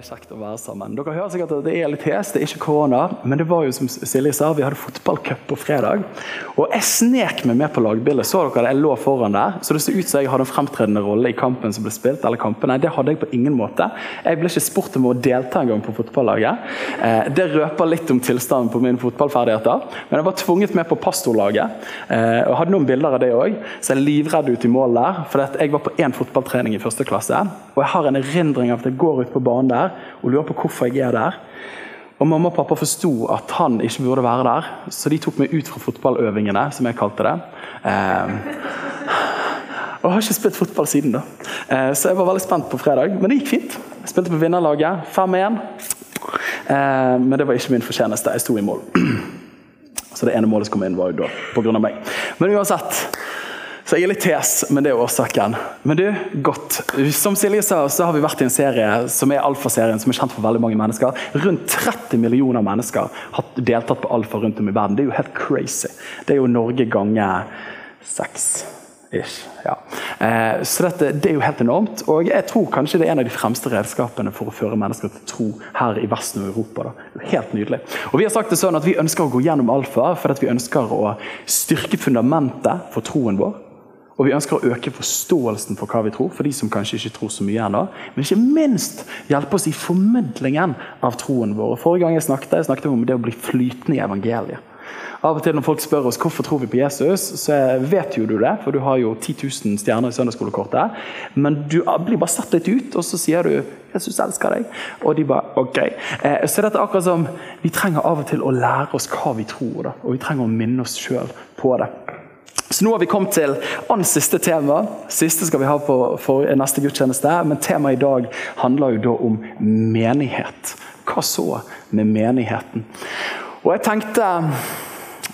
Veldig kjekt å være sammen. Dere hører sikkert at det er litt hest, det er ikke korona. Men det var jo som Silje sa, vi hadde fotballcup på fredag. Og jeg snek meg med på lagbildet. Så dere? Jeg lå foran der. Så det ser ut som jeg hadde en fremtredende rolle i kampen som ble spilt. eller kampene. Det hadde jeg på ingen måte. Jeg ble ikke spurt om å delta engang på fotballaget. Eh, det røper litt om tilstanden på mine fotballferdigheter. Men jeg var tvunget med på pastorlaget. Eh, og hadde noen bilder av det òg. Så jeg er livredd ut i mål der. For jeg var på én fotballtrening i første klasse. Og jeg har en erindring av at jeg går ut på banen der og lurer på hvorfor jeg er der. Og Mamma og pappa forsto at han ikke burde være der, så de tok meg ut fra fotballøvingene, som jeg kalte det. Eh, og har ikke spilt fotball siden da. Eh, så jeg var veldig spent på fredag, men det gikk fint. Jeg spilte på vinnerlaget, 5-1. Eh, men det var ikke min fortjeneste, jeg sto i mål. Så det ene målet som kom inn, var jo da pga. meg. Men uansett, så jeg er litt hes, men det er årsaken. Men du, godt. Som Silje sa, så har vi vært i en serie som er Alfa-serien, som er kjent for veldig mange mennesker. Rundt 30 millioner mennesker har deltatt på Alfa rundt om i verden. Det er jo helt crazy. Det er jo Norge ganger seks. Ish, ja. eh, så dette, Det er jo helt enormt. og Jeg tror kanskje det er en av de fremste redskapene for å føre mennesker til tro her i Vesten og Europa. Da. Helt nydelig. Og Vi har sagt det sånn at vi ønsker å gå gjennom alfa fordi vi ønsker å styrke fundamentet for troen vår. Og vi ønsker å øke forståelsen for hva vi tror, for de som kanskje ikke tror så mye ennå. Men ikke minst hjelpe oss i formidlingen av troen vår. Forrige gang jeg snakket, jeg snakket om det å bli flytende i evangeliet. Av og til når folk spør oss hvorfor tror vi på Jesus, så vet jo du det, for du har jo 10 000 stjerner i søndagsskolekortet. Men du blir bare satt litt ut, og så sier du 'Jesus elsker deg'. Og de bare 'ok'. Eh, så dette er akkurat som vi trenger av og til å lære oss hva vi tror, og vi trenger å minne oss sjøl på det. Så nå har vi kommet til annet siste tema. Siste skal vi ha på for neste gudstjeneste. Men temaet i dag handler jo da om menighet. Hva så med menigheten? Og jeg tenkte,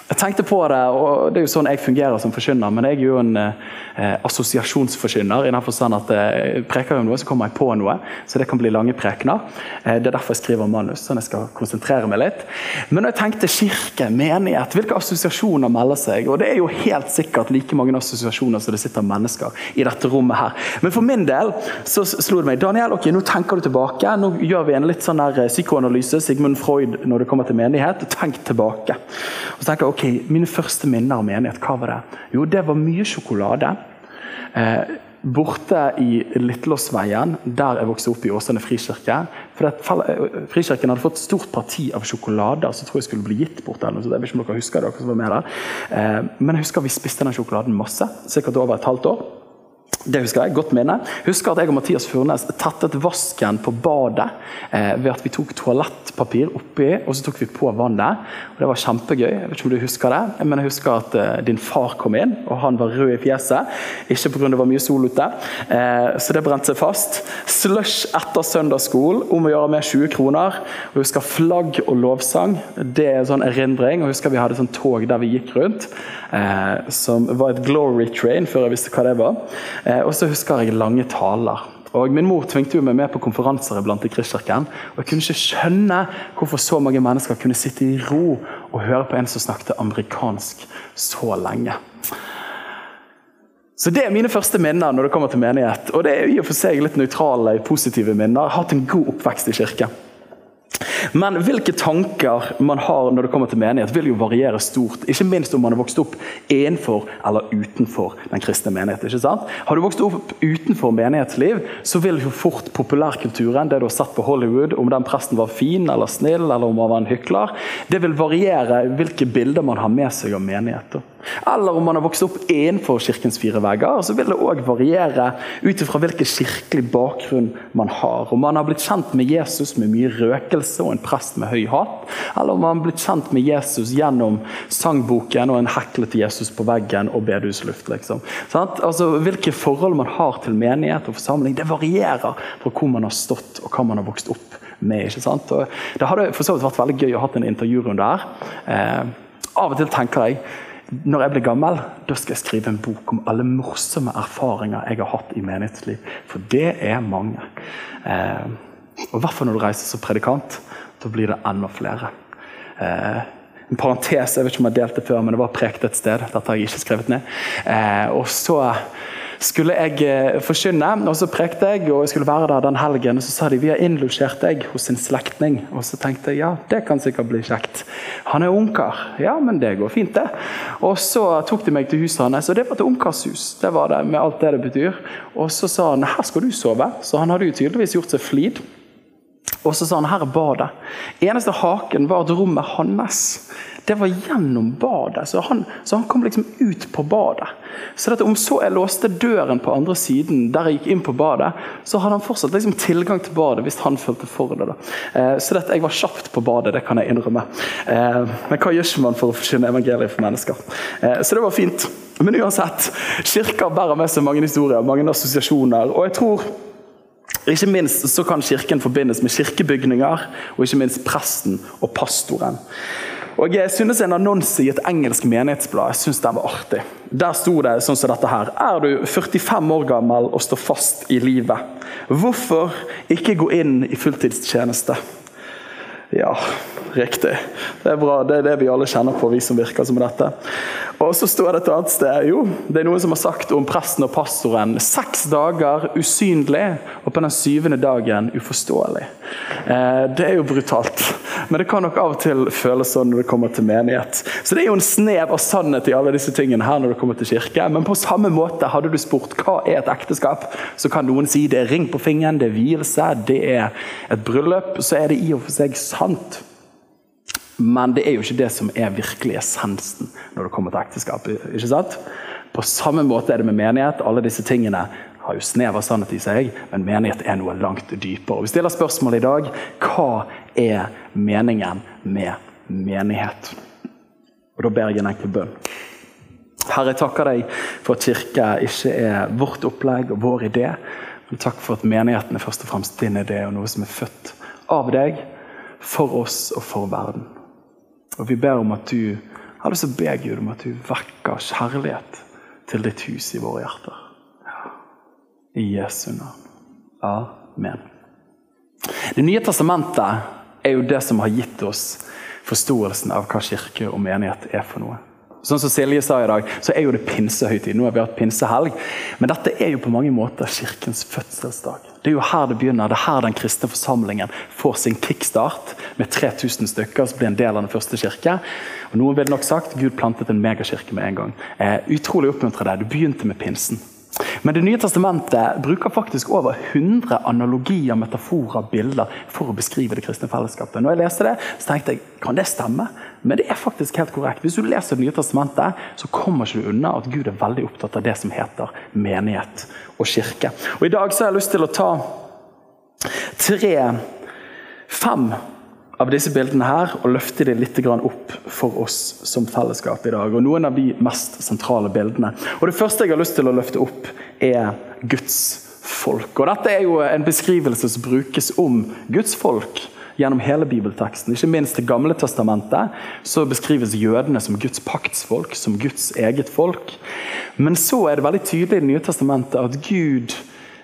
jeg tenkte på det, og det er jo sånn jeg fungerer som forkynner. Men jeg er jo en eh, assosiasjonsforkynner i den forstand at jeg eh, preker om noe, så kommer jeg på noe. Så det kan bli lange prekener. Eh, det er derfor jeg skriver manus, sånn jeg skal konsentrere meg litt. Men når jeg tenkte kirke, menighet, hvilke assosiasjoner melder seg? Og det er jo helt sikkert like mange assosiasjoner som det sitter mennesker i dette rommet her. Men for min del så slo det meg Daniel, ok, nå tenker du tilbake. Nå gjør vi en litt sånn der psykoanalyse, Sigmund Freud, når det kommer til menighet. Tenk tilbake. Og så tenker jeg, ok, Mine første minner om menighet, hva var det? Jo, det var mye sjokolade. Eh, borte i Litlåsveien, der jeg vokste opp i Åsane frikirke. For det, Frikirken hadde fått et stort parti av sjokolader som tror jeg skulle bli gitt bort. Eller, så jeg vet ikke om dere husker det, dere som var med der. Eh, men jeg husker vi spiste den sjokoladen masse, sikkert over et halvt år. Det husker jeg, godt minne. Husker at jeg og Mathias Furnes tettet vasken på badet eh, ved at vi tok toalettpapir oppi og så tok vi på vannet. Og Det var kjempegøy. Jeg vet ikke om du husker det, men jeg husker at eh, din far kom inn, og han var rød i fjeset. Ikke pga. det var mye sol ute, eh, så det brente seg fast. Slush etter søndagsskolen, om å gjøre med 20 kroner. Og husker flagg og lovsang. Det er en sånn erindring. Og husker vi hadde sånn tog der vi gikk rundt, eh, som var et glory train, før jeg visste hva det var. Eh, og så husker jeg lange taler. Og Min mor tvingte jo meg med på konferanser iblant i Kristkirken. Og jeg kunne ikke skjønne hvorfor så mange mennesker kunne sitte i ro og høre på en som snakket amerikansk så lenge. Så Det er mine første minner når det kommer til menighet. Og det er i og for seg litt nøytrale, positive minner. Jeg har hatt en god oppvekst i kirke. Men hvilke tanker man har når det kommer til menighet, vil jo variere stort. Ikke minst om man har vokst opp innenfor eller utenfor den kristne menighet. ikke sant? Har du vokst opp utenfor menighetsliv, så vil jo fort populærkulturen, det du har sett på Hollywood, om den presten var fin eller snill, eller om han var en hykler, det vil variere hvilke bilder man har med seg av menigheter. Eller om man har vokst opp innenfor kirkens fire vegger, så vil det òg variere ut ifra hvilken kirkelig bakgrunn man har. Om man har blitt kjent med Jesus med mye røkelse og en prest med høy hatt, eller om man har blitt kjent med Jesus gjennom sangboken og en heklete Jesus på veggen og bedehusluft. Liksom. Altså, hvilke forhold man har til menighet og forsamling, det varierer fra hvor man har stått og hva man har vokst opp med. ikke sant? Og det hadde for så vidt vært veldig gøy å ha en intervjurunde her. Eh, av og til tenker jeg når jeg blir gammel, da skal jeg skrive en bok om alle morsomme erfaringer jeg har hatt i menighetsliv. For det er mange. Eh, og I hvert fall når du reiser som predikant. Da blir det enda flere. Eh, en parentes, jeg vet ikke om jeg delte før, men det var prekt et sted. Dette har jeg ikke skrevet ned. Eh, og så skulle jeg eh, forkynne, og så prekte jeg, og jeg skulle være der den helgen. og Så sa de vi har innlosjert deg hos en slektning. Og så tenkte jeg ja, det kan sikkert bli kjekt. Han er ungkar. Ja, men det går fint, det. Og så tok de meg til huset hans, og det var til ungkarshus. Det var det, med alt det det betyr. Og så sa han her skal du sove. Så han hadde jo tydeligvis gjort seg flid. Og så sa han her er badet. Eneste haken var at rommet hans det var gjennom badet. Så han, så han kom liksom ut på badet. Så dette, Om så jeg låste døren på andre siden der jeg gikk inn på badet, så hadde han fortsatt liksom tilgang til badet hvis han følte for det. da. Eh, så dette, jeg var kjapt på badet, det kan jeg innrømme. Eh, men hva gjør ikke man for å forkynne evangeliet for mennesker? Eh, så det var fint. Men uansett, kirka bærer med seg mange historier, mange assosiasjoner. og jeg tror ikke minst så kan Kirken forbindes med kirkebygninger, og ikke minst presten og pastoren. Og Jeg synes en annonse i et engelsk menighetsblad jeg synes den var artig. Der sto det sånn som dette her. Er du 45 år gammel og står fast i livet? Hvorfor ikke gå inn i fulltidstjeneste? Ja, riktig. Det er bra. Det er det vi alle kjenner på, vi som virker som dette. Og så står det et annet sted jo, det er noen som har sagt om presten og pastoren seks dager usynlig, og på den syvende dagen uforståelig. Eh, det er jo brutalt, men det kan nok av og til føles sånn når det kommer til menighet. Så det er jo en snev av sannhet i alle disse tingene her når det kommer til kirke. Men på samme måte, hadde du spurt hva er et ekteskap, så kan noen si det er ring på fingeren, det er vielse, det er et bryllup. Så er det i og for seg sant. Men det er jo ikke det som er virkelig essensen når det kommer til ekteskap. ikke sant? På samme måte er det med menighet. Alle disse tingene har jo snev av sannhet i seg, men menighet er noe langt dypere. Og Vi stiller spørsmålet i dag hva er meningen med menighet? Og Da ber jeg en enkel bønn. Herre, jeg takker deg for at kirke ikke er vårt opplegg og vår idé. Men takk for at menigheten er først og fremst din idé og noe som er født av deg, for oss og for verden. Og vi ber om at du Herre, så ber Gud om at du vekker kjærlighet til ditt hus i våre hjerter. I Jesu navn. Amen. Det nye testamentet er jo det som har gitt oss forståelsen av hva kirke og menighet er for noe. Sånn som Silje sa i dag, så er jo det pinsehøytid. Nå har vi hatt pinsehelg. Men dette er jo på mange måter kirkens fødselsdag. Det er jo her det begynner. Det er her den kristne forsamlingen får sin kickstart. Med 3000 stykker som blir en del av den første kirke. Og Noen ville nok sagt Gud plantet en megakirke med en gang. Eh, utrolig oppmuntre deg. Du begynte med pinsen. Men Det nye testamentet bruker faktisk over 100 analogier, metaforer, bilder for å beskrive det kristne fellesskapet. Når jeg leste det, så tenkte jeg kan det stemme? Men det er faktisk helt korrekt. Hvis du leser Det nye testamentet, så kommer ikke du unna at Gud er veldig opptatt av det som heter menighet og kirke. Og I dag så har jeg lyst til å ta tre, fem av disse bildene her og løfte dem litt opp for oss som fellesskap i dag. Og Noen av de mest sentrale bildene. Og Det første jeg har lyst til å løfte opp, er Guds folk. Og Dette er jo en beskrivelse som brukes om Guds folk gjennom hele bibelteksten. Ikke minst Det gamle testamentet så beskrives jødene som Guds paktsfolk, som Guds eget folk. Men så er det veldig tydelig i Det nye testamentet at Gud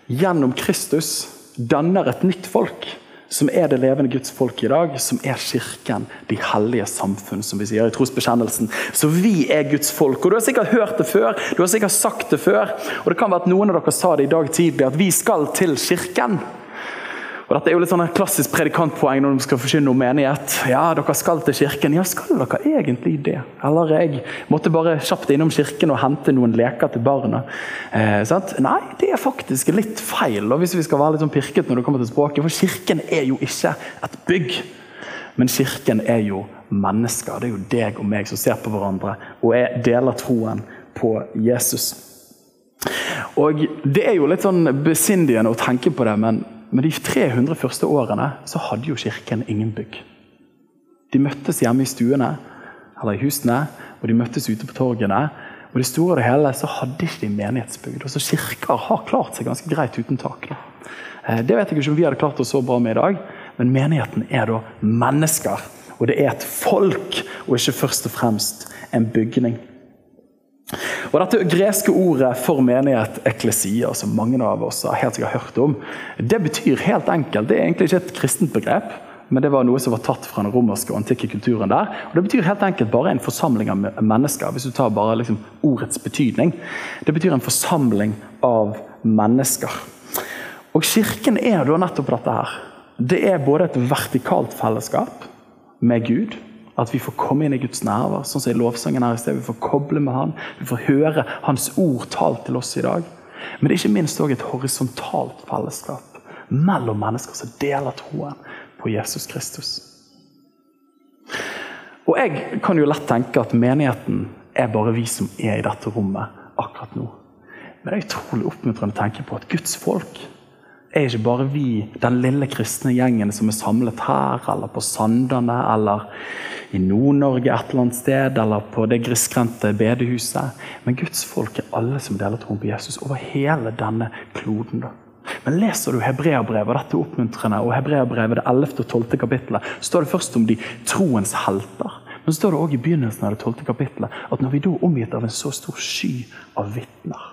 gjennom Kristus danner et nytt folk som er det levende Guds folk i dag, som er kirken, de hellige samfunn, som vi sier i trosbekjennelsen. Så vi er Guds folk. Og Du har sikkert hørt det før, du har sikkert sagt det før, og det kan være at noen av dere sa det i dag tidlig, at vi skal til kirken. Og Dette er jo litt sånn en klassisk predikantpoeng når de skal forkynne om menighet. Ja, dere skal til kirken. Ja, skal dere egentlig det? Eller jeg måtte bare kjapt innom kirken og hente noen leker til barna. Eh, Nei, det er faktisk litt feil, og hvis vi skal være litt sånn pirket når det kommer til språket. For kirken er jo ikke et bygg, men kirken er jo mennesker. Det er jo deg og meg som ser på hverandre og er deler troen på Jesus. Og Det er jo litt sånn besindigende å tenke på det, men men de 300 første årene så hadde jo kirken ingen bygg. De møttes hjemme i stuene eller i husene, og de møttes ute på torgene. Og det store og det hele så hadde ikke de menighetsbygd. Så Kirker har klart seg ganske greit uten tak. Eh, det vet jeg ikke om vi hadde klart oss så bra med i dag, Men menigheten er da mennesker. Og det er et folk, og ikke først og fremst en bygning. Og Dette greske ordet for menighet, eklesia, som mange av oss har helt sikkert hørt om, det betyr helt enkelt Det er egentlig ikke et kristent begrep, men det var noe som var tatt fra den romerske og antikke kulturen der. Og Det betyr helt enkelt bare en forsamling av mennesker, hvis du tar bare liksom ordets betydning. Det betyr en forsamling av mennesker. Og Kirken er da nettopp dette her. Det er både et vertikalt fellesskap med Gud, at vi får komme inn i Guds nærvær, sånn som i lovsangen her i sted. Vi får koble med Han, vi får høre Hans ord talt til oss i dag. Men det er ikke minst òg et horisontalt fellesskap mellom mennesker som deler troen på Jesus Kristus. Og Jeg kan jo lett tenke at menigheten er bare vi som er i dette rommet akkurat nå. Men det er utrolig oppmuntrende å tenke på at Guds folk er ikke bare vi, den lille kristne gjengen som er samlet her, eller på Sandane, eller i Nord-Norge et eller annet sted, eller på det grisgrendte bedehuset. Men Guds folk er alle som deler troen på Jesus over hele denne kloden. Men leser du Hebreabrevet, dette oppmuntrende, og Hebreabrevet det 11. og 12. kapittelet, står det først om de troens helter. Men så står det også i begynnelsen av det 12. kapittelet at når vi da er omgitt av en så stor sky av vitner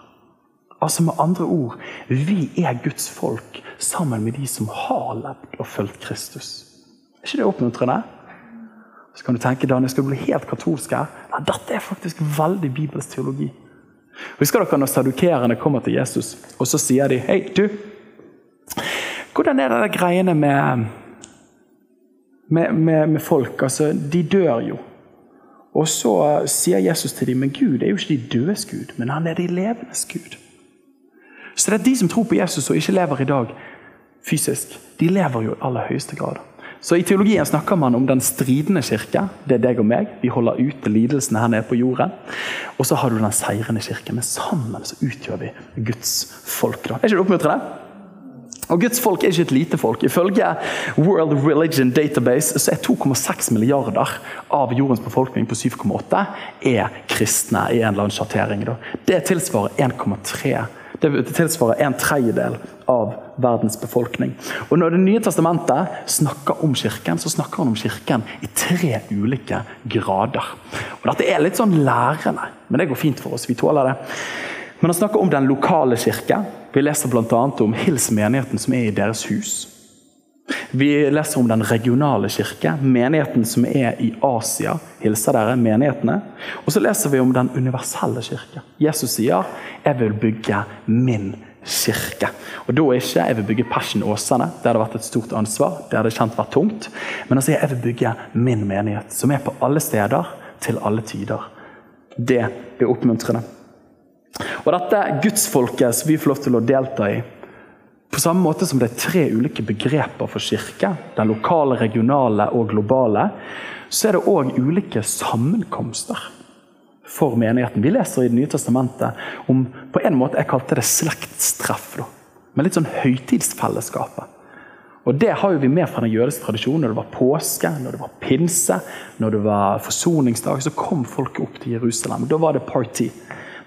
Altså Med andre ord, vi er Guds folk sammen med de som har levd og fulgt Kristus. Er ikke det oppmuntrende? Så kan du tenke Daniel, skal du bli helt katolsk her? Ja, dette er faktisk veldig bibelsk teologi. Husker dere når sadukerene kommer til Jesus og så sier de, hei, du, hvordan er det der greiene med, med, med, med folk? Altså, De dør jo. Og så sier Jesus til dem men Gud er jo ikke de dødes Gud, men han er de levendes Gud. Så det er de som tror på Jesus og ikke lever i dag fysisk, de lever jo i aller høyeste grad. Så I teologien snakker man om den stridende kirke. Det er deg og meg. Vi holder ute lidelsene her nede på jorden. Og så har du den seirende kirke. Men sammen så utgjør vi Guds folk. da. Er ikke det oppmuntrende? Og Guds folk er ikke et lite folk. Ifølge World Religion Database så er 2,6 milliarder av jordens befolkning på 7,8 er kristne i en eller annen sjartering. Det tilsvarer 1,3 det tilsvarer en tredjedel av verdens befolkning. Og Når Det nye testamentet snakker om kirken, så snakker han om kirken i tre ulike grader. Og Dette er litt sånn lærende, men det går fint for oss. Vi tåler det. Men han snakker om den lokale kirke. Vi leser bl.a. om Hils menigheten som er i deres hus. Vi leser om den regionale kirke, menigheten som er i Asia. Hilser dere menighetene. Og så leser vi om den universelle kirke. Jesus sier 'Jeg vil bygge min kirke'. Og Da ikke 'jeg vil bygge Passion Åsane'. Det hadde vært et stort ansvar. Det hadde kjent vært tungt. Men han sier 'jeg vil bygge min menighet', som er på alle steder, til alle tider. Det er oppmuntrende. Og Dette gudsfolket som vi får lov til å delta i, på samme måte som det er tre ulike begreper for kirke, den lokale, regionale og globale, så er det òg ulike sammenkomster for menigheten. Vi leser i Det nye testamentet om på en måte, jeg kalte det slektstreff. Da, med litt sånn høytidsfellesskapet. Og Det har jo vi med fra den jødiske tradisjonen. Når det var påske, når det var pinse, når det var forsoningsdag, så kom folket opp til Jerusalem. Da var det party.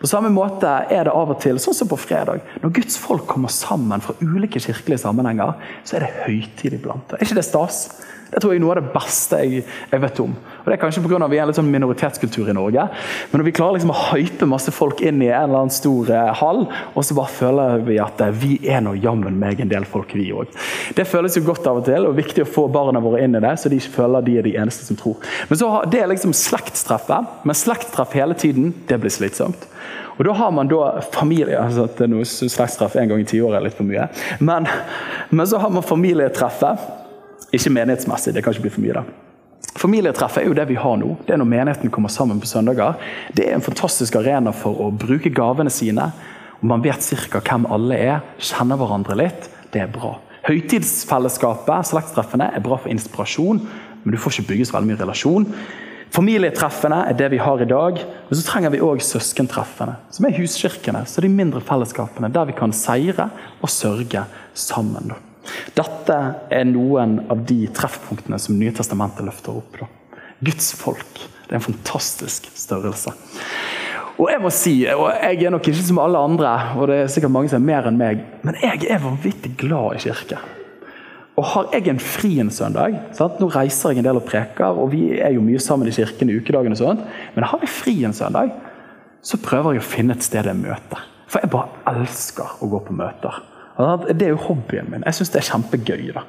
På samme måte er det av og til, sånn som på fredag. Når Guds folk kommer sammen fra ulike kirkelige sammenhenger, så er det høytid iblant. Er ikke det stas? Det tror jeg er noe av det beste jeg, jeg vet om. Og Det er kanskje pga. vi er en litt sånn minoritetskultur i Norge. Men når vi klarer liksom å hype masse folk inn i en eller annen stor eh, hall, og så bare føler vi at eh, vi er nå jammen meg en del folk, vi òg. Det føles jo godt av og til, og viktig å få barna våre inn i det, så de ikke føler de er de eneste som tror. Men så Det er liksom slektstreffet. Men slektstreff hele tiden, det blir slitsomt. Og Da har man da familie altså det er noe Slektstreff en gang i tiåret er litt for mye. Men, men, så har man familietreffet. Ikke menighetsmessig, det kan ikke bli for mye. da. Familietreff er jo det vi har nå. Det er når menigheten kommer sammen på søndager. Det er en fantastisk arena for å bruke gavene sine. og Man vet ca. hvem alle er, kjenner hverandre litt. Det er bra. Høytidsfellesskapet, slektstreffene, er bra for inspirasjon, men du får ikke bygges veldig mye relasjon. Familietreffene er det vi har i dag, men så trenger vi òg søskentreffene, som er huskirkene. Så de mindre fellesskapene der vi kan seire og sørge sammen. Dette er noen av de treffpunktene som Nye Testamentet løfter opp. Guds folk. Det er en fantastisk størrelse. Og Jeg må si, og jeg er nok ikke som alle andre, og det er sikkert mange som er mer enn meg, men jeg er vanvittig glad i kirke. Og har jeg en fri en søndag sant? Nå reiser jeg en del og preker, og vi er jo mye sammen i kirken i ukedagene, og sånt, men har jeg fri en søndag, så prøver jeg å finne et sted jeg møter. For jeg bare elsker å gå på møter. Det er jo hobbyen min. Jeg syns det er kjempegøy. da.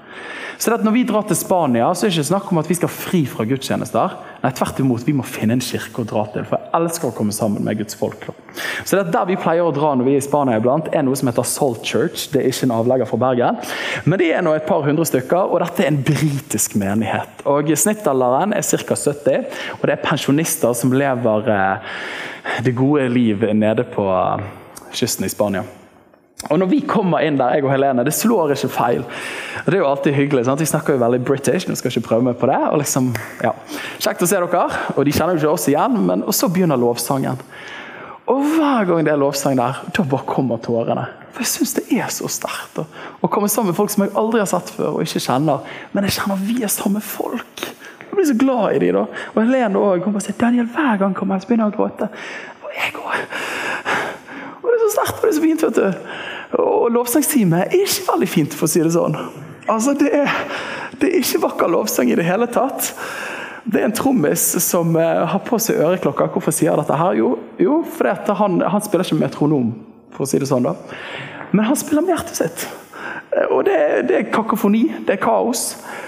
Så Når vi drar til Spania, så er det ikke snakk om at vi skal fri fra gudstjenester. Nei, tvert imot, vi må finne en kirke å dra til. For jeg elsker å komme sammen med Guds folk. Da. Så det at Der vi pleier å dra når vi er i Spania, iblant, er noe som heter Salt Church. Det er ikke en avlegger fra Bergen, men det er nå et par hundre stykker. Og dette er en britisk menighet. Og Snittalderen er ca. 70, og det er pensjonister som lever eh, det gode liv nede på eh, kysten i Spania. Og når vi kommer inn der, jeg og Helene, det slår ikke feil. Det er jo alltid hyggelig. sant? Vi snakker jo veldig British, nå skal ikke prøve meg på det. og liksom, ja, Kjekt å se dere. Og de kjenner jo ikke oss igjen, men og så begynner lovsangen. Og hver gang det er lovsang der, da bare kommer tårene. For jeg syns det er så sterkt å komme sammen med folk som jeg aldri har sett før og ikke kjenner. Men jeg kjenner vi er samme folk. Jeg blir så glad i dem. da. Og Helene òg. Hun bare sier Daniel, hver gang kommer jeg, så begynner jeg å gråte. Og jeg går. Og det er så sterkt og det er så fint. vet du. Og lovsangstime er ikke veldig fint, for å si det sånn. Altså, det er, det er ikke vakker lovsang i det hele tatt. Det er en trommis som uh, har på seg øreklokker. Hvorfor sier jeg dette her? Jo, jo fordi han, han, spiller ikke metronom, for å si det sånn. da. Men han spiller med hjertet sitt. Og det, det, er kakofoni, det er kaos.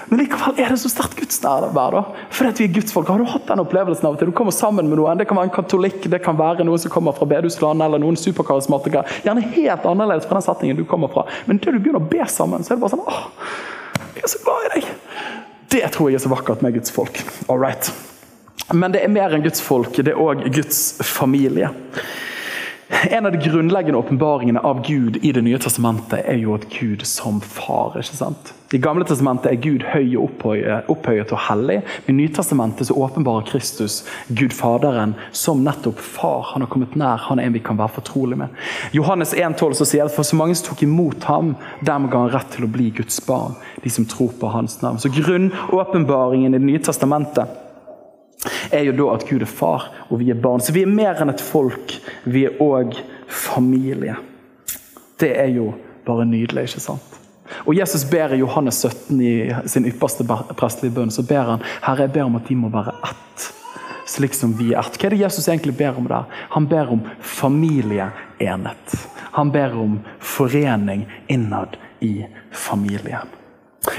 Men likevel er det så sterkt gudsnærvær. Fordi at vi er gudsfolk. Har du hatt den opplevelsen av at du kommer sammen med noen? Det kan være en katolikk, det kan være noen som kommer fra bedehusland, eller noen superkarismatikere. Gjerne helt annerledes fra den settingen du kommer fra. Men da du begynner å be sammen, så er det bare sånn åh, jeg er så glad i deg. Det tror jeg er så vakkert med Guds folk. All right. Men det er mer enn Guds folk, det er òg Guds familie. En av de grunnleggende åpenbaringene av Gud i Det nye testamentet er jo at Gud som far. ikke sant? I Gamle testamentet er Gud høy og opphøyet, og hellig. Men I Nytestamentet så åpenbarer Kristus Gud Faderen som nettopp far. Han har kommet nær, han er en vi kan være fortrolig med. Johannes 1,12 så sier at for så mange som tok imot ham, dem ga han rett til å bli Guds barn. De som tror på hans navn. Så grunnåpenbaringen i Det nye testamentet er jo da at Gud er far, og vi er barn. Så vi er mer enn et folk. Vi er òg familie. Det er jo bare nydelig, ikke sant? Og Jesus ber i Johannes 17 i sin ypperste prestelige bønn så ber han Herre, jeg ber om at de må være ett, slik som vi er ett. Hva er det Jesus egentlig ber om der? Han ber om familieenhet. Han ber om forening innad i familien.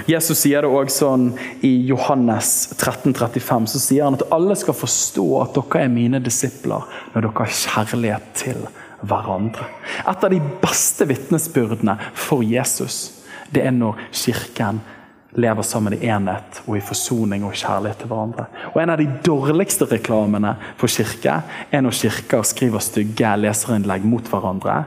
Jesus sier det også sånn i Johannes 13, 35, så sier han at alle skal forstå at dere er mine disipler når dere har kjærlighet til hverandre. Et av de beste vitnesbyrdene for Jesus det er når kirken lever sammen i enhet og i forsoning og kjærlighet til hverandre. Og En av de dårligste reklamene for kirke er når kirker skriver stygge leserinnlegg mot hverandre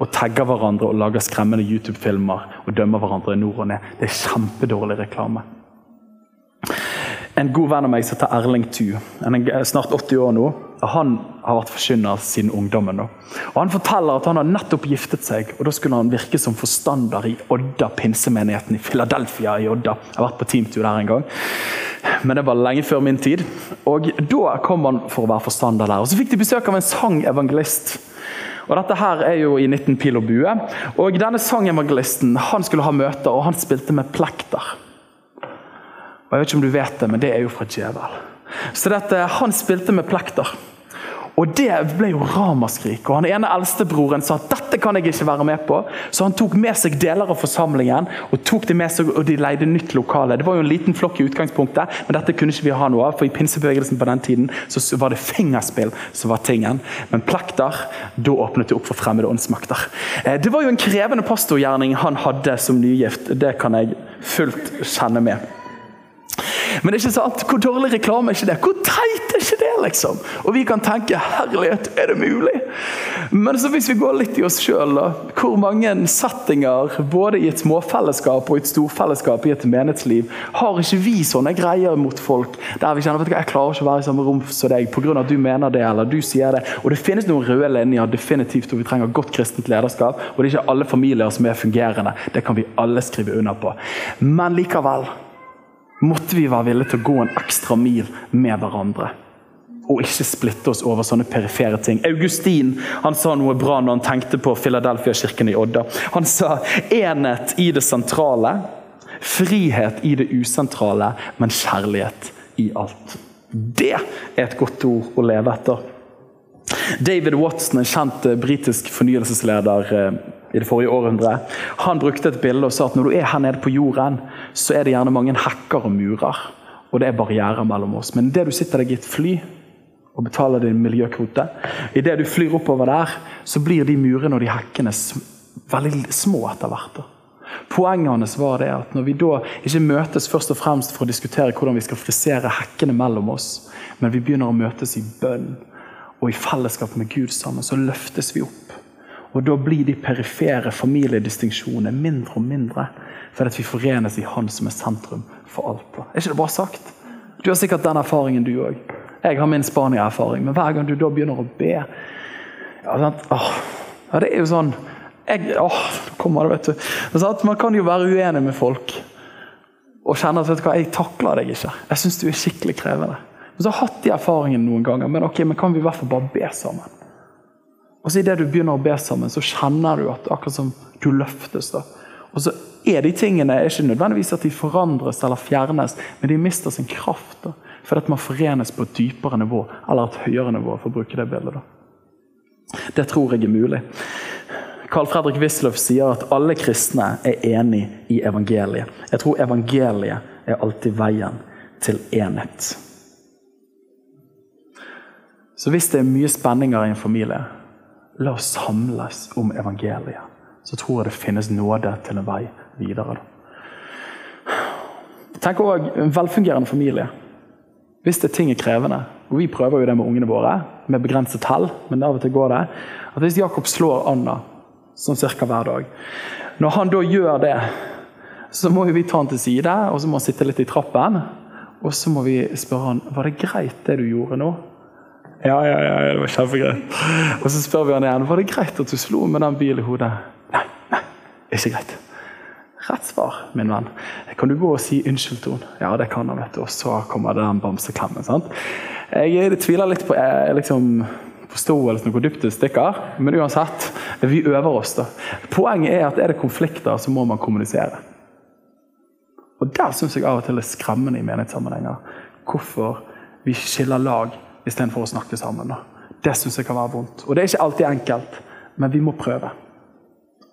og tagger hverandre og lager skremmende YouTube-filmer og dømmer hverandre i nord og ned. Det er kjempedårlig reklame. En god venn av meg som heter Erling Thu, han er snart 80 år nå. Han har vært forkynner siden ungdommen. nå. Og Han forteller at han har nettopp giftet seg, og da skulle han virke som forstander i Odda pinsemenigheten i Philadelphia. i Odda. Jeg har vært på teamtur der en gang, men det var lenge før min tid. Og Da kom han for å være forstander der. Og Så fikk de besøk av en sangevangelist og Dette her er jo i 19 pil og bue. Og Denne sangevangelisten han skulle ha møter, og han spilte med plekter. Og Jeg vet ikke om du vet det, men det er jo fra djevel. Så dette, han spilte med plekter. Og Det ble jo ramaskrik. og Han ene eldstebroren sa dette kan jeg ikke være med på. Så han tok med seg deler av forsamlingen og tok det med seg, og de leide nytt lokale. Det var jo en liten flokk i utgangspunktet, men dette kunne ikke vi ha noe av. For i pinsebevegelsen på den tiden så var det fingerspill som var tingen. Men plekter, da åpnet det opp for fremmede åndsmakter. Eh, det var jo en krevende pastorgjerning han hadde som nygift. Det kan jeg fullt kjenne med. Men det er ikke sant, hvor dårlig reklame er ikke det? Hvor teit er ikke det? liksom? Og vi kan tenke herlighet, er det mulig? Men så hvis vi går litt i oss sjøl, hvor mange settinger både i et småfellesskap og i et storfellesskap i et menighetsliv har ikke vi sånne greier mot folk der vi kjenner vet jeg klarer ikke å være i samme rom som deg pga. at du mener det eller du sier det. Og det finnes noen røde linjer definitivt, og vi trenger godt kristent lederskap. Og det er ikke alle familier som er fungerende. Det kan vi alle skrive under på. Men likevel måtte vi være villige til å gå en ekstra mil med hverandre. Og ikke splitte oss over sånne perifere ting. Augustin han sa noe bra når han tenkte på Philadelphia-kirken i Odda. Han sa enhet i det sentrale, Frihet i det usentrale, men kjærlighet i alt. Det er et godt ord å leve etter. David Watson, en kjent britisk fornyelsesleder eh, i det forrige århundret, han brukte et bilde og sa at når du er her nede på jorden, så er det gjerne mange hekker og murer. Og det er barrierer mellom oss. Men det du sitter deg i et fly og betaler din miljøkvote, idet du flyr oppover der, så blir de murene og de hekkene veldig små etter hvert. Poenget hans var det at når vi da ikke møtes først og fremst for å diskutere hvordan vi skal frisere hekkene mellom oss, men vi begynner å møtes i bønn og i fellesskap med Gud sammen, så løftes vi opp. Og Da blir de perifere familiedistinksjonene mindre og mindre. Fordi vi forenes i Han som er sentrum for alt. Er ikke det bra sagt? Du har sikkert den erfaringen, du òg. Jeg har min Spania-erfaring. Men hver gang du da begynner å be ja, åh, ja, Det er jo sånn jeg, åh, kommer det, vet du. Sånn man kan jo være uenig med folk og kjenne at vet du hva, jeg takler deg ikke. Jeg syns du er skikkelig krevende. Men så har jeg hatt de erfaringene noen ganger. Men ok, men kan vi i hvert fall bare be sammen? Og så Idet du begynner å be sammen, så kjenner du at akkurat som du løftes. da. Og så er de tingene er ikke nødvendigvis at de forandres eller fjernes, men de mister sin kraft. da. Fordi at man forenes på et dypere nivå, eller et høyere nivå, for å bruke det bildet. da. Det tror jeg er mulig. Carl Fredrik Wisløff sier at alle kristne er enig i evangeliet. Jeg tror evangeliet er alltid veien til enhet. Så hvis det er mye spenninger i en familie, la oss samles om evangeliet. Så tror jeg det finnes nåde til en vei videre. Tenk òg en velfungerende familie. Hvis det er ting er krevende, og vi prøver jo det med ungene våre, med begrenset hell, men av og til går det at Hvis Jakob slår Anna sånn cirka hver dag Når han da gjør det, så må vi ta han til side, og så må han sitte litt i trappen. Og så må vi spørre han, var det greit det du gjorde nå. Ja, ja, ja, det var kjempegreit. Og så spør vi han igjen var det greit at du slo med den bilen i hodet. Nei, nei, ikke greit. Rett svar, min venn. Kan du gå og si unnskyld til henne? Ja, det kan han, vet du. Og så kommer det den bamseklemmen. sant? Jeg tviler litt på jeg liksom, forståelsen av hvor dypt det stikker, men uansett, vi øver oss. da. Poenget er at er det konflikter, så må man kommunisere. Og Der syns jeg av og til det er skremmende i menighetssammenhenger. Hvorfor vi skiller lag istedenfor å snakke sammen. Det syns jeg kan være vondt. Og det er ikke alltid enkelt, men vi må prøve.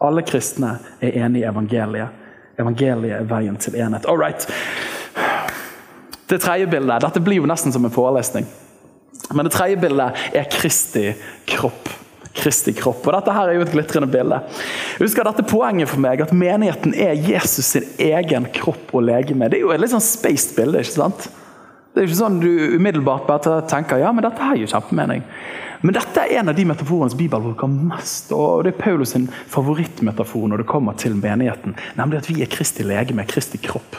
Alle kristne er enige i evangeliet. Evangeliet er veien til enhet. All right. Det tredje bildet Dette blir jo nesten som en forelesning. Men det tredje bildet er Kristi kropp. Kristi kropp. Og Dette her er jo et glitrende bilde. Husk dette Poenget for meg at menigheten er Jesus sin egen kropp og legeme. Det er jo et litt sånn spaced bilde. ikke sant? Det er ikke sånn du umiddelbart bare tenker ja, men dette har jo kjempemening. Men dette er en av de metaforene som Bibelen bruker mest. og Det er Paulus sin favorittmetafor når det kommer til menigheten. Nemlig at vi er Kristi legeme, Kristi kropp.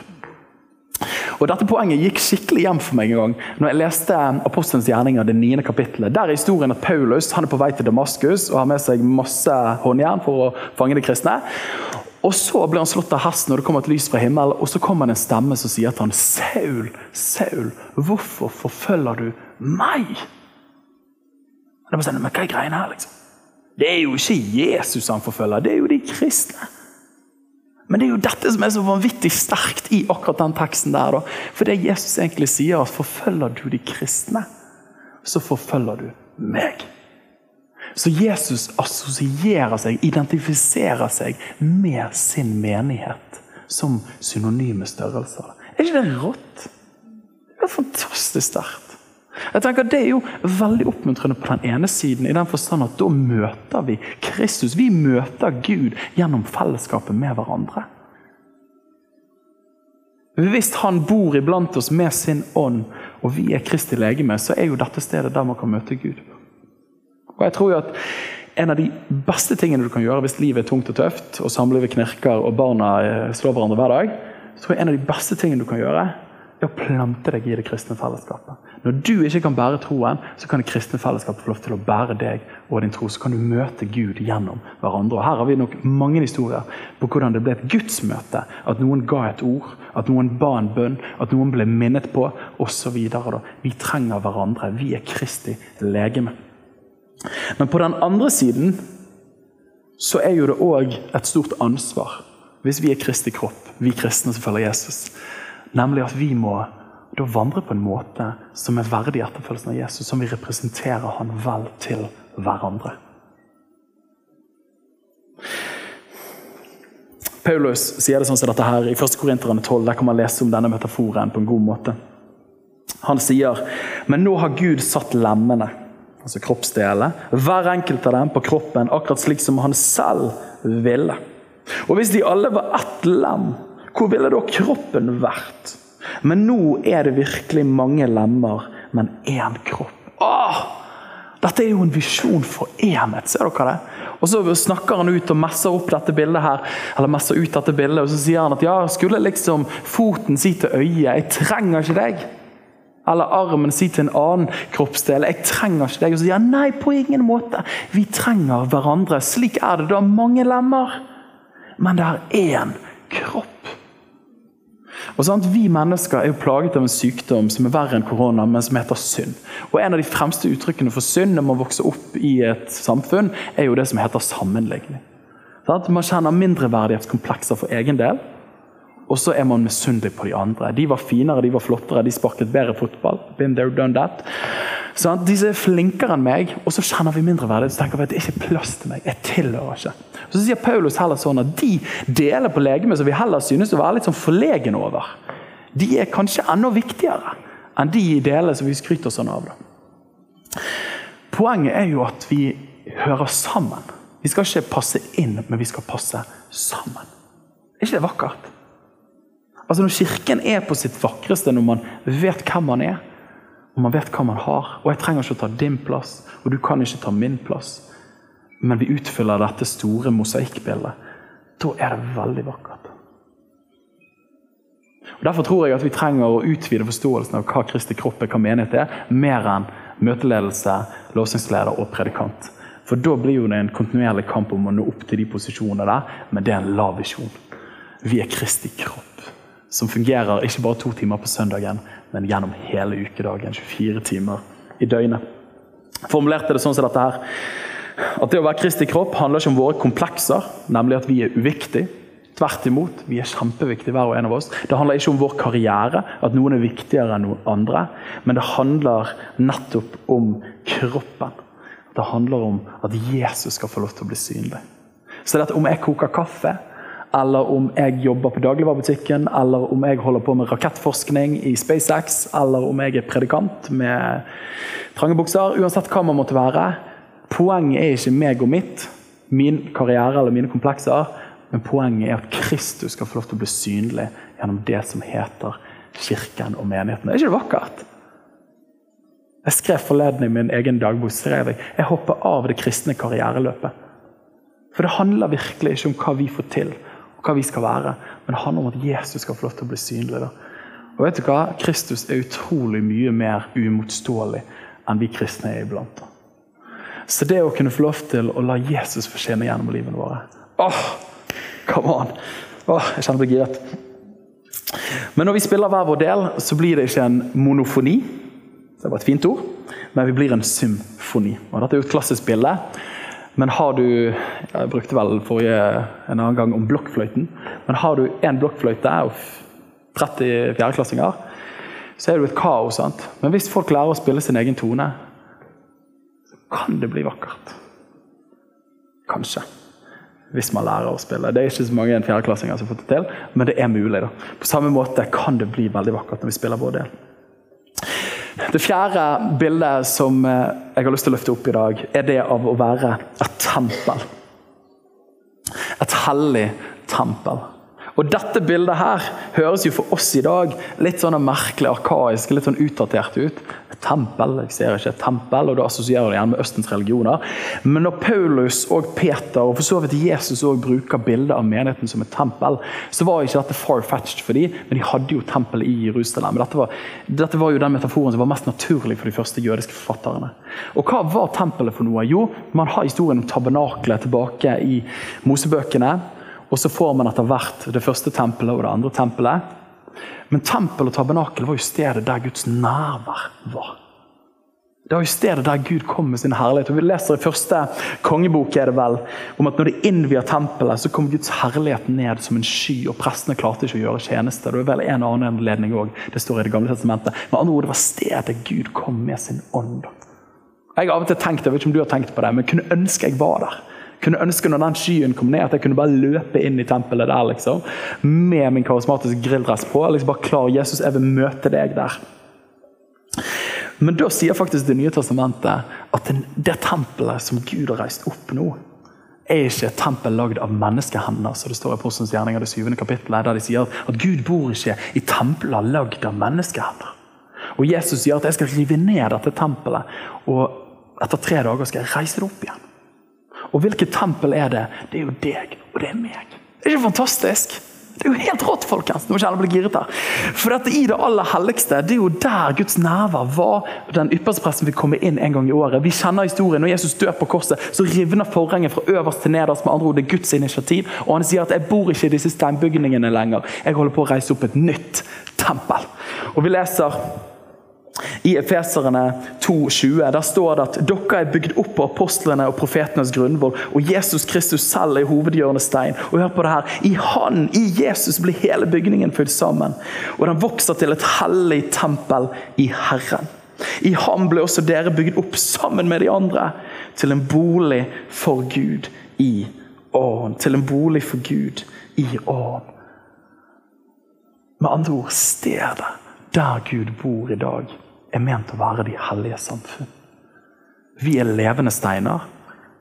Og Dette poenget gikk skikkelig hjem for meg en gang når jeg leste Apostelens gjerninger, det 9. kapittelet. Der er historien at Paulus han er på vei til Damaskus og har med seg masse håndjern for å fange de kristne. Og Så blir han slått av hesten, og det kommer et lys fra himmelen. Og så kommer det en stemme som sier til han, Saul, Saul, hvorfor forfølger du meg? Det er sånn, men hva er greiene her, liksom? Det er jo ikke Jesus han forfølger, det er jo de kristne. Men det er jo dette som er så vanvittig sterkt i akkurat den teksten. der. Da. For det Jesus egentlig sier, at forfølger du de kristne, så forfølger du meg. Så Jesus assosierer seg, identifiserer seg med sin menighet som synonyme størrelser. Er ikke det rått? Det er fantastisk sterkt. Jeg tenker Det er jo veldig oppmuntrende på den ene siden, i den forstand at da møter vi Kristus. Vi møter Gud gjennom fellesskapet med hverandre. Hvis han bor iblant oss med sin ånd, og vi er Kristi legeme, så er jo dette stedet der man kan møte Gud. Og jeg tror jo at En av de beste tingene du kan gjøre hvis livet er tungt og tøft, og samlivet knirker og barna eh, slår hverandre hver dag, så tror jeg en av de beste tingene du kan gjøre, er å plante deg i det kristne fellesskapet. Når du ikke kan bære troen, så kan det kristne fellesskapet få lov til å bære deg og din tro. Så kan du møte Gud gjennom hverandre. Og Her har vi nok mange historier på hvordan det ble et gudsmøte. At noen ga et ord, at noen ba en bønn, at noen ble minnet på, osv. Vi trenger hverandre. Vi er Kristi legeme. Men på den andre siden så er jo det òg et stort ansvar hvis vi er Kristi kropp, vi kristne som følger Jesus. Nemlig at vi må da vandre på en måte som er verdig etterfølgelsen av Jesus, som vi representerer han vel til hverandre. Paulus sier det sånn som dette her i 1. Korinterne 12. Der kan man lese om denne metaforen på en god måte. Han sier men nå har Gud satt lemmene, altså kroppsdelene, hver enkelt av dem på kroppen, akkurat slik som han selv ville. Og hvis de alle var ett lem, hvor ville da kroppen vært? Men nå er det virkelig mange lemmer, men én kropp. Åh! Dette er jo en visjon for enhet. Ser dere det? Og Så snakker han ut og messer opp dette bildet her, eller messer ut dette bildet, og så sier han at ja, skulle liksom foten si til øyet 'Jeg trenger ikke deg'. Eller armen si til en annen kroppsdel 'Jeg trenger ikke deg'. Og så sier han nei, på ingen måte. Vi trenger hverandre. Slik er det. Det har mange lemmer, men det er én kropp. Og sant? Vi mennesker er jo plaget av en sykdom som er verre enn korona, men som heter synd. Og En av de fremste uttrykkene for synd når man vokser opp i et samfunn, er jo det som heter sammenligning. Sant? Man kjenner mindreverdighetskomplekser for egen del, og så er man misunnelig på de andre. De var finere, de var flottere, de sparket bedre fotball. Been there, done that. Sånn, de er flinkere enn meg, og så kjenner vi mindre verdighet. Så tenker vi at det er ikke plass til meg. Jeg tilhører ikke. Så sier Paulus heller sånn at de deler på legemet som vi heller synes å være litt sånn forlegen over, de er kanskje enda viktigere enn de delene som vi skryter sånn av. Poenget er jo at vi hører sammen. Vi skal ikke passe inn, men vi skal passe sammen. Er ikke det vakkert? Altså Når Kirken er på sitt vakreste, når man vet hvem man er, og man vet hva man har. Og jeg trenger ikke å ta din plass, og du kan ikke ta min plass. Men vi utfyller dette store mosaikkbildet. Da er det veldig vakkert. Og Derfor tror jeg at vi trenger å utvide forståelsen av hva Kristi kropp er, hva menighet er, mer enn møteledelse, lovsangsleder og predikant. For da blir jo det en kontinuerlig kamp om å nå opp til de posisjonene der, men det er en lav visjon. Vi er Kristi kropp som fungerer ikke bare to timer på søndagen, men gjennom hele ukedagen. 24 timer i døgnet. Formulerte det sånn som dette her. At det å være Kristi kropp handler ikke om våre komplekser, nemlig at vi er uviktige. Tvert imot, vi er kjempeviktige, hver og en av oss. Det handler ikke om vår karriere, at noen er viktigere enn noen andre. Men det handler nettopp om kroppen. Det handler om at Jesus skal få lov til å bli synlig. Så dette, om jeg koker kaffe, eller om jeg jobber på dagligvarebutikken, eller om jeg holder på med rakettforskning i SpaceX, eller om jeg er predikant med trange bukser. Uansett hva man måtte være. Poenget er ikke meg og mitt, min karriere eller mine komplekser, men poenget er at Kristus skal få lov til å bli synlig gjennom det som heter kirken og menigheten. Er ikke det vakkert? Jeg skrev forleden i min egen dagbok skrev jeg, jeg hopper av det kristne karriereløpet. For det handler virkelig ikke om hva vi får til, og hva vi skal være. Men det handler om at Jesus skal få lov til å bli synlig. Da. Og vet du hva? Kristus er utrolig mye mer uimotståelig enn vi kristne er iblant. Så det å kunne få lov til å la Jesus få skinne gjennom livet våre Åh, come on! Åh, jeg kjenner meg giret. Men når vi spiller hver vår del, så blir det ikke en monofoni. Det var et fint ord. Men vi blir en symfoni. Og Dette er jo et klassisk bilde. Men har du Jeg brukte vel forrige en annen gang om blokkfløyten. Men har du én blokkfløyte og 30 fjerdeklassinger, så er det jo et kaos. sant? Men hvis folk lærer å spille sin egen tone, så kan det bli vakkert. Kanskje. Hvis man lærer å spille. Det er ikke så mange fjerdeklassinger som har fått det til, men det er mulig. da. På samme måte kan det bli veldig vakkert når vi spiller vår del. Det fjerde bildet som eh, jeg har lyst til å løfte opp i dag, er det av å være et tempel. Et hellig tempel. Og Dette bildet her høres jo for oss i dag litt sånn merkelig, arkaisk, litt sånn utdatert ut. Et tempel, jeg ser ikke et tempel, og da assosierer det gjerne med Østens religioner. Men når Paulus og Peter og for så vidt Jesus også bruker bildet av menigheten som et tempel, så var ikke dette far-fetched for dem, men de hadde jo tempel i Jerusalem. Dette var, dette var jo den metaforen som var mest naturlig for de første jødiske forfatterne. Og hva var tempelet for noe? Jo, man har historien om tabernaklet tilbake i Mosebøkene. Og så får man etter hvert det første tempelet og det andre tempelet. Men tempel og tabernakel var jo stedet der Guds nærvær var. Det var jo stedet der Gud kom med sin herlighet. Og Vi leser i første kongebok er det vel, om at når de innvier tempelet, så kom Guds herlighet ned som en sky, og prestene klarte ikke å gjøre tjeneste. Det var vel en annen anledning òg, det står i Det gamle testamentet. Med andre ord, det var stedet Gud kom med sin ånd. Jeg har av og til tenkt, jeg vet ikke om du har tenkt på det, men kunne ønske jeg var der. Kunne ønske når den skyen kom ned, at jeg kunne bare løpe inn i tempelet der liksom, med min karismatiske grilldress på. liksom bare klar, Jesus, jeg vil møte deg der. Men da sier faktisk Det nye testamentet at det tempelet som Gud har reist opp nå, er ikke et tempel lagd av menneskehender, så det står i Apostelens gjerninger, det syvende kapittelet, der de sier at Gud bor ikke i templer lagd av menneskehender. Og Jesus sier at jeg skal rive ned dette tempelet, og etter tre dager skal jeg reise det opp igjen. Og hvilket tempel er det? Det er jo deg, og det er meg. Det er ikke fantastisk? Det er jo helt rått, folkens! Nå må ikke alle bli giret her. For dette i det aller helligste, det er jo der Guds nærvær var. Den ypperste presten vil komme inn en gang i året. Vi kjenner historien. Når Jesus dør på korset, så rivner forhenget fra øverst til nederst. Med andre ord, det er Guds initiativ. Og han sier at 'jeg bor ikke i disse steinbygningene lenger'. Jeg holder på å reise opp et nytt tempel. Og vi leser i Efeserene 2,20 der står det at dere er bygd opp på apostlene og profetenes grunnvoll, og Jesus Kristus selv er hovedhjørnestein. Og hør på det her, I Han, i Jesus, blir hele bygningen fylt sammen. Og den vokser til et hellig tempel i Herren. I ham ble også dere bygd opp sammen med de andre til en bolig for Gud i ånd. Til en bolig for Gud i ånd. Med andre ord stedet der Gud bor i dag er ment å være de hellige samfunn. Vi er levende steiner,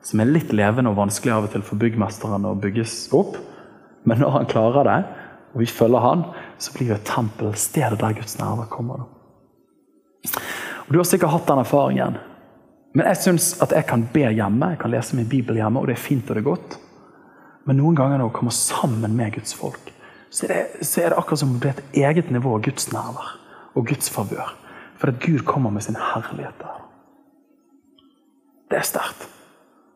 som er litt levende og vanskelig av og til for byggmesteren å bygges opp. Men når han klarer det, og vi følger han, så blir jo et tempel stedet der Guds nærvær kommer. Og Du har sikkert hatt den erfaringen. Men jeg syns at jeg kan be hjemme, jeg kan lese min bibel hjemme, og det er fint og det er godt. Men noen ganger når jeg kommer sammen med Guds folk, så er det, så er det akkurat som om det blir et eget nivå av Guds nærvær og Guds favør. For at Gud kommer med sin herlighet der. Det er sterkt.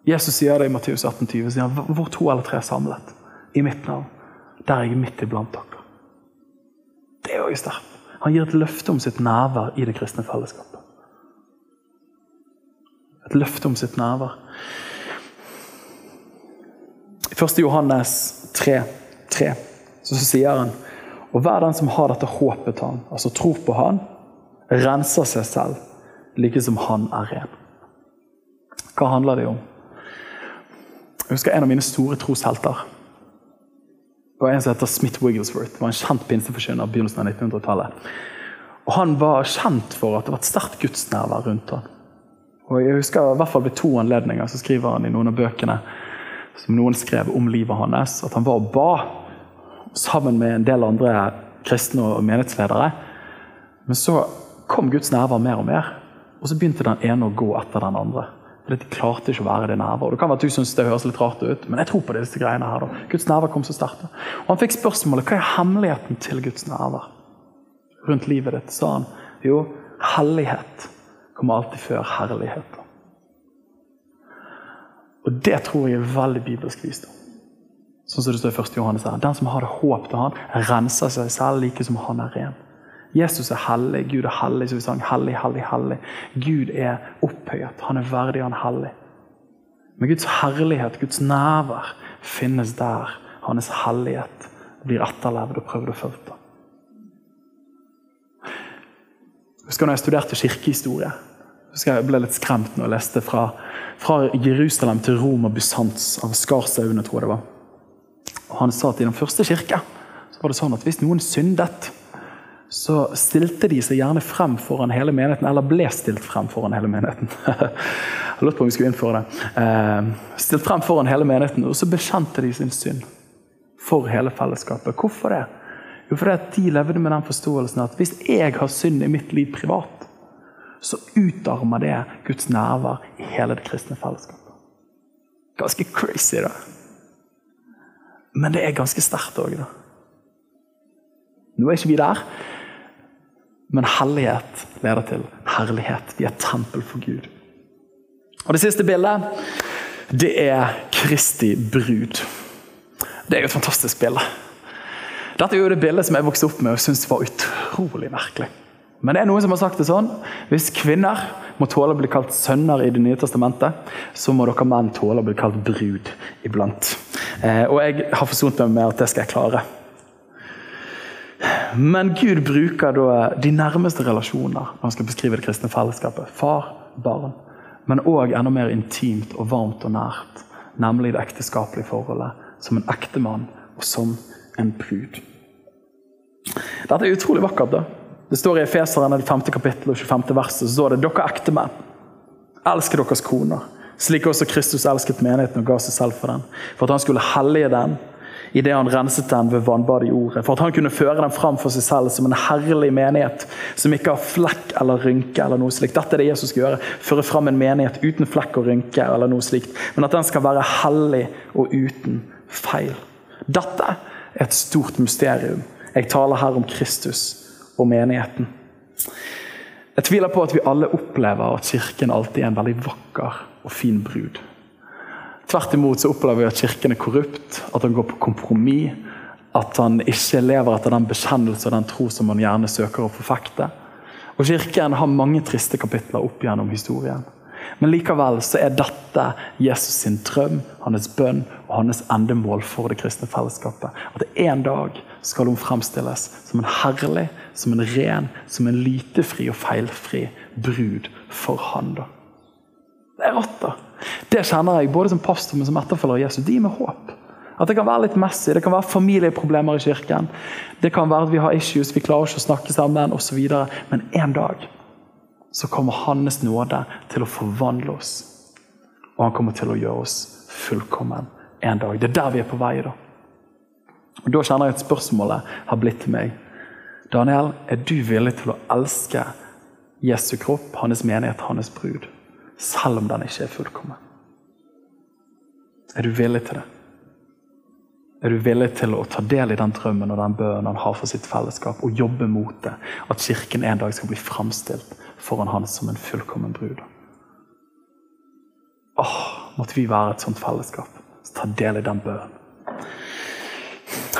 Jesus sier det i Matteus 18, 20, sier han, hvor to eller tre er samlet i mitt navn. Der er jeg midt iblant dere. Det er jo sterkt. Han gir et løfte om sitt nærvær i det kristne fellesskapet. Et løfte om sitt nærvær. I 1. Johannes 3, 3 så sier han og hver den som har dette håpet han, altså tror på han, renser seg selv, like som han er ren. Hva handler det om? Jeg husker en av mine store troshelter. Det var En som heter Smith Wigglesworth. Det var En kjent pinseforkynner på begynnelsen av 1900-tallet. Og Han var kjent for at det var et sterkt gudsnærvær rundt ham. Og jeg husker i hvert fall Ved to anledninger så skriver han i noen av bøkene som noen skrev om livet hans, at han var og ba sammen med en del andre kristne og menighetsledere. Men så kom Guds nærvær mer og mer. Og så begynte den ene å gå etter den andre. Fordi De klarte ikke å være det nærværet. Det kan være at du synes det høres litt rart ut, men jeg tror på disse greiene her. Da. Guds nærvær kom så sterkt. Og Han fikk spørsmålet hva er hemmeligheten til Guds nærvær rundt livet ditt. sa han jo, hellighet kommer alltid før herlighet. Og det tror jeg er veldig bibelsk visdom. Sånn som det står i 1. Johannes her. Den som har det håp til han, renser seg selv like som han er ren. Jesus er hellig, Gud er hellig, som vi sang. Hellig, hellig, hellig. Gud er opphøyet. Han er verdig, han er hellig. Men Guds herlighet, Guds nærvær, finnes der hans hellighet blir etterlevd og prøvd og fulgt. Husker når jeg studerte kirkehistorie. Husker Jeg ble litt skremt når jeg leste fra, fra Jerusalem til Rom og Bysants av Skarsaune, tror jeg det var. Og Han sa at i den første kirke så var det sånn at hvis noen syndet så stilte de seg gjerne frem foran hele menigheten, eller ble stilt frem foran hele menigheten. Jeg lurte på om vi skulle innføre det. Eh, stilt frem foran hele menigheten, og så bekjente de sin synd for hele fellesskapet. Hvorfor det? Jo, fordi at de levde med den forståelsen at hvis jeg har synd i mitt liv privat, så utarmer det Guds nærvær i hele det kristne fellesskapet. Ganske crazy, da. Men det er ganske sterkt òg, da. Nå er ikke vi der, men hellighet leder til herlighet. Vi er tempel for Gud. Og Det siste bildet det er Kristi brud. Det er jo et fantastisk bilde. Dette er jo det bildet som jeg vokste opp med og syntes var utrolig merkelig. Men det er noen som har sagt det sånn. Hvis kvinner må tåle å bli kalt sønner i Det nye testamentet, så må dere menn tåle å bli kalt brud iblant. Eh, og jeg har forsont meg med at det skal jeg klare. Men Gud bruker da de nærmeste relasjoner når han skal beskrive det kristne fellesskapet. Far, barn. Men òg enda mer intimt og varmt og nært. Nemlig det ekteskapelige forholdet. Som en ektemann og som en brud. Dette er utrolig vakkert. da. Det står i Efeseren, det 5. kapittel og 25. verset, så står det dere ektemenn. Elsker deres koner, slik også Kristus elsket menigheten og ga seg selv for den. For at han skulle hellige den idet han renset den ved vannbadet i ordet. For at han kunne føre den fram for seg selv som en herlig menighet som ikke har flekk eller rynke. eller noe slikt. Dette er det Jesus skal gjøre. Føre fram en menighet uten flekk og rynke. eller noe slikt. Men at den skal være hellig og uten feil. Dette er et stort mysterium. Jeg taler her om Kristus og menigheten. Jeg tviler på at vi alle opplever at Kirken alltid er en veldig vakker og fin brud. Tvert imot så opplever vi at Kirken er korrupt, at han går på kompromiss. At han ikke lever etter den bekjennelse og den tro som han gjerne søker å forfekte. Og Kirken har mange triste kapitler opp gjennom historien. Men likevel så er dette Jesus sin drøm, hans bønn og hans endemål for det kristne fellesskapet. At en dag skal hun fremstilles som en herlig som en ren, som en lytefri og feilfri brud for han. da. Det er rått, da. Det kjenner jeg både som pastor men som etterfølger av Jesus. De med håp. At Det kan være litt messig, det kan være familieproblemer i kirken. Det kan være at vi har issues, vi klarer ikke å snakke sammen osv. Men en dag så kommer Hans nåde til å forvandle oss. Og han kommer til å gjøre oss fullkommen en dag. Det er der vi er på vei. Da Og da kjenner jeg at spørsmålet har blitt til meg. Daniel, er du villig til å elske Jesu kropp, hans menighet, hans brud, selv om den ikke er fullkommen? Er du villig til det? Er du villig til å ta del i den drømmen og den bønnen han har for sitt fellesskap, og jobbe mot det? At Kirken en dag skal bli framstilt foran han som en fullkommen brud? Åh, måtte vi være et sånt fellesskap. Så ta del i den bønnen.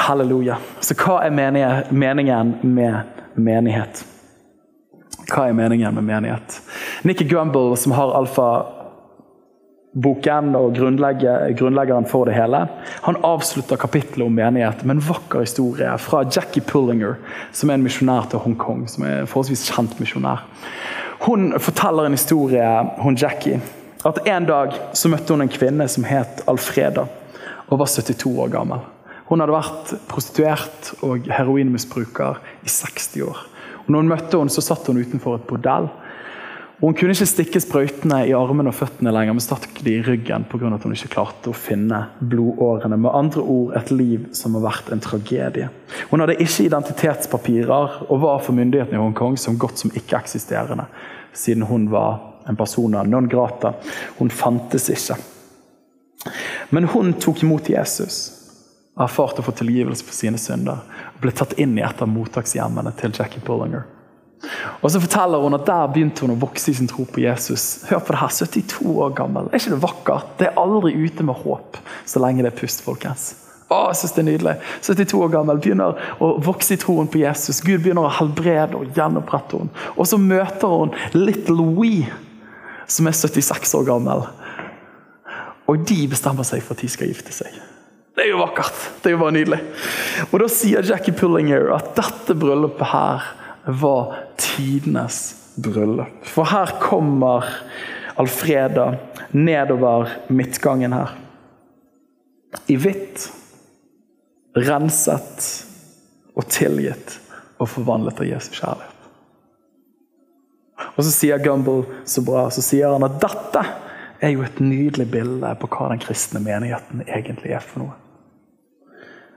Halleluja. Så hva er meningen med menighet? Hva er meningen med menighet? Nikki Grumble, som har Alfa-boken og grunnleggeren for det hele, han avslutter kapittelet om menighet med en vakker historie fra Jackie Pullinger, som er en misjonær til Hongkong. som er en forholdsvis kjent misjonær. Hun forteller en historie, hun Jackie, at en dag så møtte hun en kvinne som het Alfreda, og var 72 år gammel. Hun hadde vært prostituert og heroinmisbruker i 60 år. Og når hun møtte henne, så satt hun utenfor et bordell. Og Hun kunne ikke stikke sprøytene i armene og føttene lenger, men stakk de i ryggen pga. at hun ikke klarte å finne blodårene. Med andre ord et liv som har vært en tragedie. Hun hadde ikke identitetspapirer og var for myndighetene i Hongkong som godt som ikke-eksisterende, siden hun var en person av non grata. Hun fantes ikke. Men hun tok imot Jesus erfarte å få tilgivelse for sine synder. Og ble tatt inn i et av mottakshjemmene til Jackie Pullinger. Og så forteller hun at Der begynte hun å vokse i sin tro på Jesus. Hør på det her, 72 år gammel. Er ikke det vakkert? Det er aldri ute med håp så lenge det er pust, folkens. Å, jeg synes det er nydelig. 72 år gammel, begynner å vokse i troen på Jesus. Gud begynner å helbrede og gjenopprette henne. Og så møter hun Little We, som er 76 år gammel. Og de bestemmer seg for at de skal gifte seg. Det er jo vakkert. Det er jo bare nydelig. Og Da sier Jackie Pullinger at dette bryllupet her var tidenes bryllup. For her kommer Alfreda nedover midtgangen her. I hvitt, renset og tilgitt og forvandlet av Jesu kjærlighet. Og så sier Gumbel så bra, så sier han at dette er jo et nydelig bilde på hva den kristne menigheten egentlig er for noe.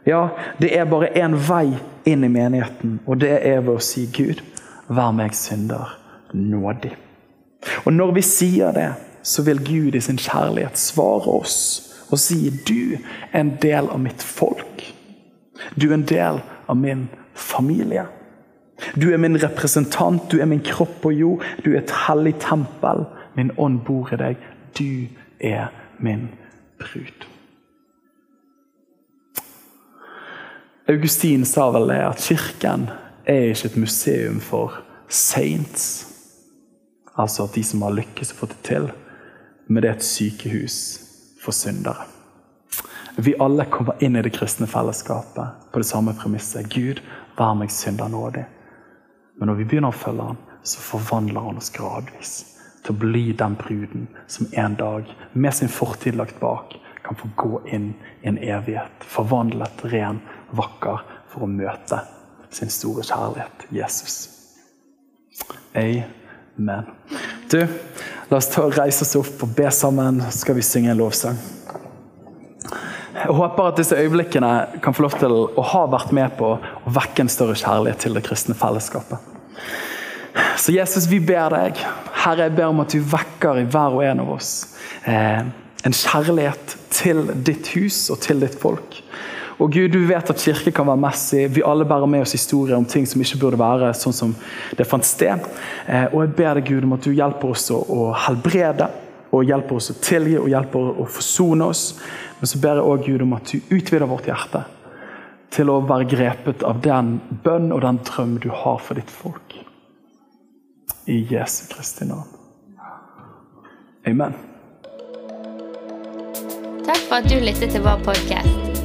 Ja, det er bare én vei inn i menigheten, og det er ved å si Gud, vær meg synder nådig. Og når vi sier det, så vil Gud i sin kjærlighet svare oss og si du er en del av mitt folk. Du er en del av min familie. Du er min representant, du er min kropp på jord, du er et hellig tempel. Min ånd bor i deg. Du er min brud. Augustin sa vel det at kirken er ikke et museum for saints, altså at de som har lykkes og fått det til, men det er et sykehus for syndere. Vi alle kommer inn i det kristne fellesskapet på det samme premisset. Gud, vær meg synder nådig. Men når vi begynner å følge han, så forvandler han oss gradvis til å bli den bruden som en dag, med sin fortid lagt bak, kan få gå inn i en evighet. Forvandlet, ren, vakker, for å møte sin store kjærlighet, Jesus. Amen. Du, la oss ta og reise oss opp og be sammen, så skal vi synge en lovsang. Jeg håper at disse øyeblikkene kan få lov til å ha vært med på å vekke en større kjærlighet til det kristne fellesskapet. Så Jesus, vi ber deg, Herre, jeg ber om at du vekker i hver og en av oss eh, en kjærlighet til ditt hus og til ditt folk. Og Gud, du vet at kirke kan være messig. Vi alle bærer med oss historier om ting som ikke burde være sånn som det fant sted. Eh, og jeg ber deg, Gud, om at du hjelper oss å helbrede, og hjelper oss å tilgi og hjelper å forsone oss. Men så ber jeg òg Gud om at du utvider vårt hjerte til å være grepet av den bønn og den drøm du har for ditt folk. I Jesu Kristi navn. Amen. Takk for at du lyttet til vår podkast.